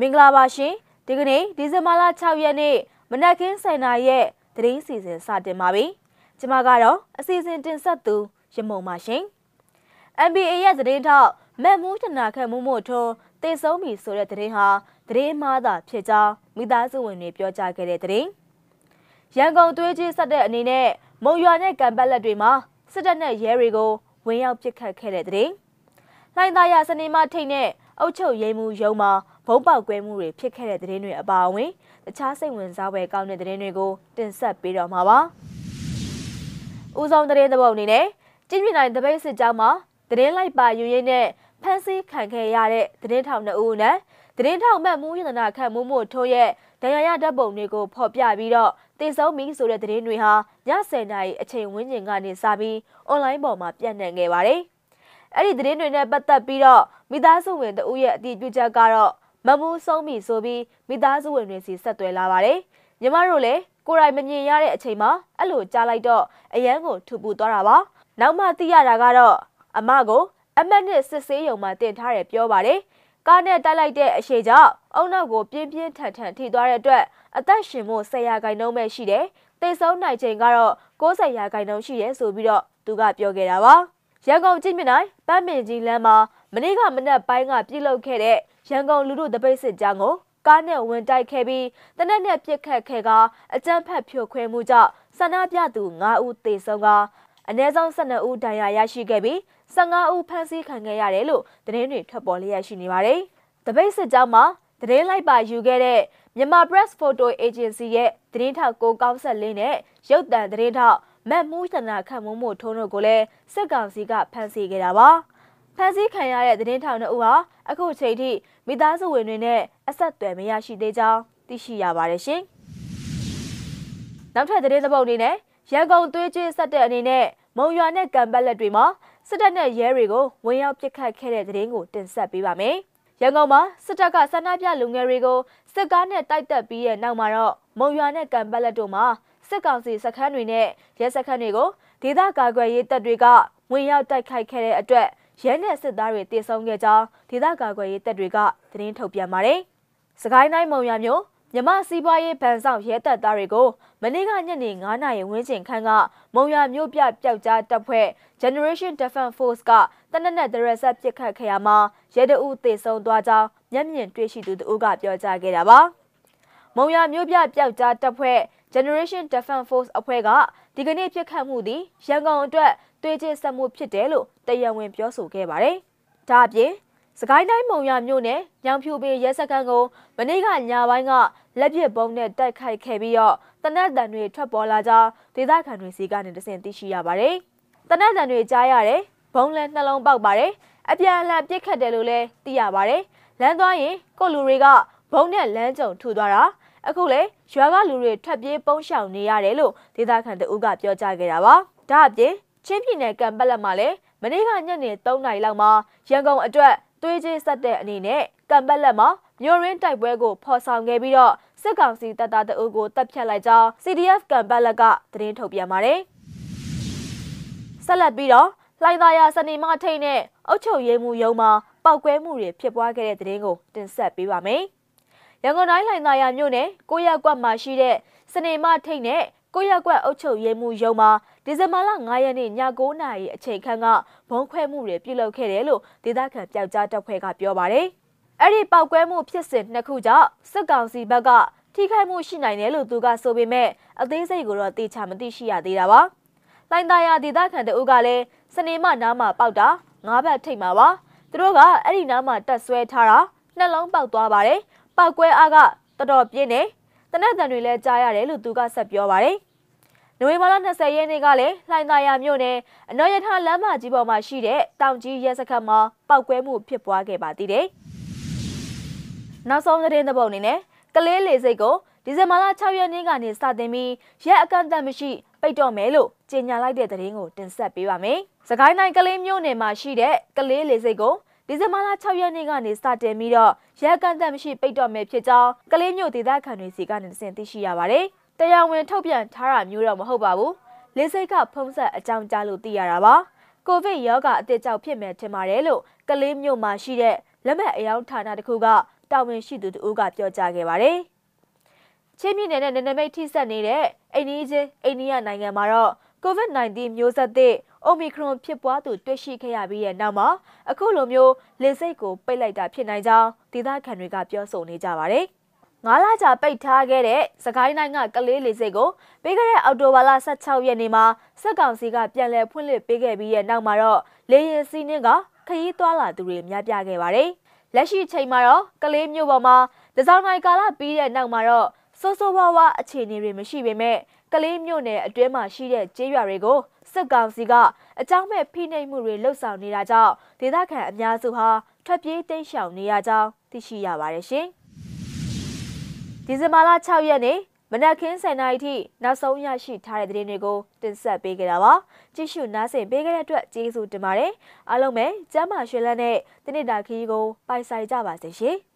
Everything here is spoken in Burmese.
မင်္ဂလာပါရှင်ဒီကနေ့ဒီဇင်ဘာလ6ရက်နေ့မနက်ခင်း7:00နာရီရဲ့သတင်းစီစဉ်စတင်ပါပြီကျွန်မကတော့အစီအစဉ်တင်ဆက်သူရမုံပါရှင် NBA ရဲ့သတင်းထောက်မက်မူးတနာခတ်မှုမို့ထွန်းတည်ဆုံးပြီဆိုတဲ့သတင်းဟာသတင်းမှားတာဖြစ်ကြောင်းမိသားစုဝင်တွေပြောကြားခဲ့တဲ့သတင်းရန်ကုန်သွေးကြီးဆက်တဲ့အနေနဲ့မုံရွာနဲ့ကံပတ်လက်တွေမှာစစ်တပ်နဲ့ရဲတွေကိုဝင်ရောက်ပစ်ခတ်ခဲ့တဲ့သတင်းလှိုင်းသားရစနေမထိတ်နဲ့အုတ်ချုပ်ရိမ်မှုရုံမှာ ဘုံပေါက်ကွဲမှုတွေဖြစ်ခဲ့တဲ့သတင်းတွေအပါအဝင်တခြားစိတ်ဝင်စားဖွယ်ကောင်းတဲ့သတင်းတွေကိုတင်ဆက်ပေးတော့မှာပါ။ဦးဆောင်သတင်းသဘောအနေနဲ့ကျင်းပြနိုင်တပိတ်စစ်ကြောင်းမှာသတင်းလိုက်ပါယူရင်းနဲ့ဖမ်းဆီးခံခဲ့ရတဲ့သတင်းထောက်နှစ်ဦးနဲ့သတင်းထောက်မှတ်မှုရတနာခတ်မှုမှုထိုးရဲ့ဒဏ်ရာရဓာတ်ပုံတွေကိုဖော်ပြပြီးတော့တည်ဆုံးပြီဆိုတဲ့သတင်းတွေဟာည10:00နာရီအချိန်ဝန်းကျင်ကနေစပြီးအွန်လိုင်းပေါ်မှာပြန့်နှံ့ခဲ့ပါတယ်။အဲ့ဒီသတင်းတွေနဲ့ပတ်သက်ပြီးတော့မိသားစုဝင်တဦးရဲ့အတည်ပြုချက်ကတော့ မမူးဆုံးပြီဆိုပြီးမိသားစုဝင်တွေစီဆက်သွယ်လာပါတယ်။ညီမတို့လည်းကိုယ်တိုင်မမြင်ရတဲ့အချိန်မှာအဲ့လိုကြားလိုက်တော့အရန်ကိုထူပူသွားတာပါ။နောက်မှသိရတာကတော့အမကိုအမတ်နဲ့စစ်ဆေးရုံမှာတင်ထားတယ်ပြောပါတယ်။ကားနဲ့တိုက်လိုက်တဲ့အရှိကြောင့်အုံနောက်ကိုပြင်းပြင်းထန်ထန်ထိသွားတဲ့အတွက်အသက်ရှင်မှု10ရာခိုင်နှုန်းပဲရှိတယ်။သေဆုံးနိုင်ချိန်ကတော့90ရာခိုင်နှုန်းရှိတယ်ဆိုပြီးတော့သူကပြောခဲ့တာပါ။ ရန်ကုန်ကြည့်မြနိုင်ပန်းပင်ကြီးလမ်းမှာမနေ့ကမနက်ပိုင်းကပြုလုပ်ခဲ့တဲ့ရန်ကုန်လူထုတပိတ်စစ်ကြောင်းကိုကားနဲ့ဝင်တိုက်ခဲ့ပြီးတနက်နဲ့ပြစ်ခတ်ခဲ့ကအကြမ်းဖက်ဖြိုခွဲမှုကြောင့်ဆန္ဒပြသူ9ဦးသေဆုံးကအနည်းဆုံး12ဦးဒဏ်ရာရရှိခဲ့ပြီး15ဦးဖမ်းဆီးခံခဲ့ရတယ်လို့သတင်းတွေထွက်ပေါ်လျက်ရှိနေပါတယ်။တပိတ်စစ်ကြောင်းမှာသတင်းလိုက်ပါယူခဲ့တဲ့မြန်မာ Press Photo Agency ရဲ့သတင်းထောက်ကိုကောင်းဆက်လင်းနဲ့ရုပ်သံသတင်းထောက် မတ်မူးသနာခတ်မှုမှုထုံးတို့ကိုလည်းစစ်ကောင်စီကဖမ်းဆီးခဲ့တာပါ။ဖမ်းဆီးခံရတဲ့သတင်းထောက်တို့ဟာအခုချိန်ထိမိသားစုဝင်တွေနဲ့အဆက်အသွယ်မရရှိသေးကြောင်းသိရှိရပါတယ်ရှင်။နောက်ထပ်သတင်းသဘောက်အနေနဲ့ရန်ကုန်သွေးကြီးဆက်တဲ့အနေနဲ့မုံရွာနဲ့ကံပတ်လက်တွေမှာစစ်တပ်နဲ့ရဲတွေကိုဝင်ရောက်ပစ်ခတ်ခဲ့တဲ့သတင်းကိုတင်ဆက်ပေးပါမယ်။ရန်ကုန်မှာစစ်တပ်ကဆန္ဒပြလူငယ်တွေကိုစစ်ကားနဲ့တိုက်တက်ပြီးတဲ့နောက်မှာတော့မုံရွာနဲ့ကံပတ်လက်တို့မှာ စစ်ကောင်စီစခန်းတွေနဲ့ရဲစခန်းတွေကိုဒေသကာကွယ်ရေးတပ်တွေကဝင်ရောက်တိုက်ခိုက်ခဲ့တဲ့အတွက်ရဲနဲ့စစ်သားတွေတေဆုံးခဲ့ကြောင်းဒေသကာကွယ်ရေးတပ်တွေကသတင်းထုတ်ပြန်ပါတယ်။စကိုင်းတိုင်းမုံရွာမြို့မြမစီးပွားရေးဗန်ဆောင်ရဲတပ်သားတွေကိုမနေ့ကညနေ9နာရီဝန်းကျင်ခန့်ကမုံရွာမြို့ပြပျောက်ကြားတပ်ဖွဲ့ Generation Defense Force ကတနက်နဲ့ဒရက်ဆက်ပစ်ခတ်ခဲ့ရမှာရဲတအုပ်တေဆုံးသွားကြောင်းမျက်မြင်တွေ့ရှိသူတအုပ်ကပြောကြားခဲ့တာပါ။မုံရွာမြို့ပြပျောက်ကြားတပ်ဖွဲ့ Generation Defense Force အဖွဲ့ကဒီကနေ့ပြစ်ခတ်မှုသည်ရန်ကုန်အတွက်တွေးကျဆက်မှုဖြစ်တယ်လို့တရားဝင်ပြောဆိုခဲ့ပါတယ်။ဒါအပြင်စကိုင်းတိုင်းမုံရမြို့နယ်ညောင်ဖြူပင်ရဲစခန်းကိုမနေ့ကညပိုင်းကလက်ပစ်ပုံးနဲ့တိုက်ခိုက်ခဲ့ပြီးတော့တနက်တန်တွေထွက်ပေါ်လာကြောင်းဒေသခံတွေစီကနေတဆင့်သိရှိရပါတယ်။တနက်တန်တွေကြားရတယ်ဘုံလဲနှလုံးပေါက်ပါတယ်။အပြန်အလှန်ပြစ်ခတ်တယ်လို့လည်းသိရပါတယ်။လမ်းသွားရင်ကိုလူတွေကဘုံနဲ့လမ်းကြုံထူသွားတာ အခုလေရွာကလူတွေထွက်ပြေးပုန်းရှောင်နေရတယ်လို့ဒေသခံတအုပ်ကပြောကြားခဲ့တာပါ။ဒါအပြင်ချင်းပြည်နယ်ကံပက်လက်မှာလည်းမနေ့ကညနေ3နာရီလောက်မှာရန်ကုန်အတွက်သွေးကြီးဆက်တဲ့အနေနဲ့ကံပက်လက်မှာမြို့ရင်းတိုက်ပွဲကိုဖော်ဆောင်ခဲ့ပြီးတော့စစ်ကောင်စီတပ်သားတအုပ်ကိုတပ်ဖြတ်လိုက်ကြောင်း CDF ကံပက်လက်ကသတင်းထုတ်ပြန်ပါတယ်။ဆက်လက်ပြီးတော့လှိုင်သာယာစနေမထိတ်နဲ့အုတ်ချုပ်ရေးမှုရုံမှာပောက်ကွဲမှုတွေဖြစ်ပွားခဲ့တဲ့သတင်းကိုတင်ဆက်ပေးပါမယ်။ ရန်ကုန်တိုင်းလှိုင်သာယာမြို့နယ်ကိုရက်ကွက်မှာရှိတဲ့စနေမထိတ်နဲ့ကိုရက်ကွက်အုတ်ချုပ်ရေးမှုရုံမှာဒီဇင်ဘာလ9ရက်နေ့ည9:00နာရီအချိန်ခန့်ကဘုံခွဲမှုတွေပြုလုပ်ခဲ့တယ်လို့ဒေသခံပျောက်ကြားတပ်ဖွဲ့ကပြောပါတယ်။အဲ့ဒီပောက်ကွဲမှုဖြစ်စဉ်နှစ်ခုကြောင့်စစ်ကောင်စီဘက်ကထိခိုက်မှုရှိနိုင်တယ်လို့သူကဆိုပေမဲ့အသေးစိတ်ကိုတော့တေချာမသိရှိရသေးတာပါ။လိုင်သားယာဒေသခံတအုပ်ကလည်းစနေမနားမှာပေါက်တာငါးဘက်ထိတ်မှာပါ။သူတို့ကအဲ့ဒီနားမှာတက်ဆွဲထားတာနှလုံးပေါက်သွားပါတယ်။ ပောက်ကွဲအားကတော်တော်ပြင်းနေတနက်တန်တွေလည်းကြားရတယ်လို့သူကဆက်ပြောပါတယ်။နိုဝင်ဘာလ20ရက်နေ့ကလည်းလှိုင်သာယာမြို့နယ်အနော်ရထားလမ်းမကြီးပေါ်မှာရှိတဲ့တောင်ကြီးရဲစခန်းမှာပောက်ကွဲမှုဖြစ်ပွားခဲ့ပါသေးတယ်။နောက်ဆုံးသတင်းသဘောအနေနဲ့ကလေးလေစိတ်ကိုဒီဇင်ဘာလ6ရက်နေ့ကနေစတင်ပြီးရက်အကန့်အသတ်မရှိပိတ်တော့မယ်လို့ကြေညာလိုက်တဲ့သတင်းကိုတင်ဆက်ပေးပါမယ်။စကိုင်းတိုင်းကလေးမြို့နယ်မှာရှိတဲ့ကလေးလေစိတ်ကို ဒီဇင်ဘာလ6ရက်နေ့ကနေစတင်ပြီးတော့ရက်အကန့်အသတ်မရှိပိတ်တော့မယ်ဖြစ်ကြောင်းကလေးမြို့ဒေသခံတွေစီကနေသိရှိရပါတယ်။တရားဝင်ထုတ်ပြန်ထားတာမျိုးတော့မဟုတ်ပါဘူးလေးစိတ်ကဖုံးဆက်အကြောင်းကြားလို့သိရတာပါကိုဗစ်ရောဂါအသစ်ကြောင့်ဖြစ်မယ်ထင်ပါတယ်လို့ကလေးမြို့မှာရှိတဲ့လက်မဲ့အယောင်ဌာနတစ်ခုကတာဝန်ရှိသူတို့ကပြောကြားခဲ့ပါတယ်။ချင်းပြည်နယ်နဲ့နယ်နိမိတ်ထိစပ်နေတဲ့အိန္ဒိယအိန္ဒိယနိုင်ငံမှာတော့ COVID-19 မျိုးဆက်သစ် Omicron ဖြစ်ပွားသူတွေ့ရှိခဲ့ရပြီးတဲ့နောက်မှာအခုလိုမျိုးလေစိတ်ကိုပိတ်လိုက်တာဖြစ်နိုင်ကြောင်းဒေသခံတွေကပြောဆိုနေကြပါတယ်။ငါးလကြာပိတ်ထားခဲ့တဲ့စကိုင်းတိုင်းကကလေးလေစိတ်ကိုပြီးခဲ့တဲ့အောက်တိုဘာလ16ရက်နေ့မှာစက်ကောင်စီကပြန်လည်ဖွင့်လှစ်ပေးခဲ့ပြီးတဲ့နောက်မှာတော့လေရင်စီးနှင်းကခရီးသွားလာသူတွေများပြားခဲ့ပါတယ်။လက်ရှိချိန်မှာတော့ကလေးမျိုးပေါ်မှာတစောင်းနိုင်ကာလပြီးတဲ့နောက်မှာတော့စိုးစိုးဝါးဝါအခြေအနေတွေမရှိပေမဲ့ ကလေးမျိုးနယ်အတွင်းမှာရှိတဲ့ကျေးရွာတွေကိုစစ်ကောင်စီကအကြောင်းမဲ့ဖိနှိပ်မှုတွေလှုပ်ဆောင်နေတာကြောင့်ဒေသခံအများစုဟာထွက်ပြေးတိမ်းရှောင်နေရကြောင်းသိရှိရပါတယ်ရှင်။ဒီဇင်ဘာလ6ရက်နေ့မနက်ခင်း7:00နာရီထိနောက်ဆုံးရရှိထားတဲ့သတင်းတွေကိုတင်ဆက်ပေးကြတာပါ။ကြည့်ရှုနားဆင်ပေးကြတဲ့အတွက်ကျေးဇူးတင်ပါတယ်။အားလုံးပဲကျမ်းမာရွှင်လန်းတဲ့တနစ်တာခီးကိုပိုင်ဆိုင်ကြပါစေရှင်။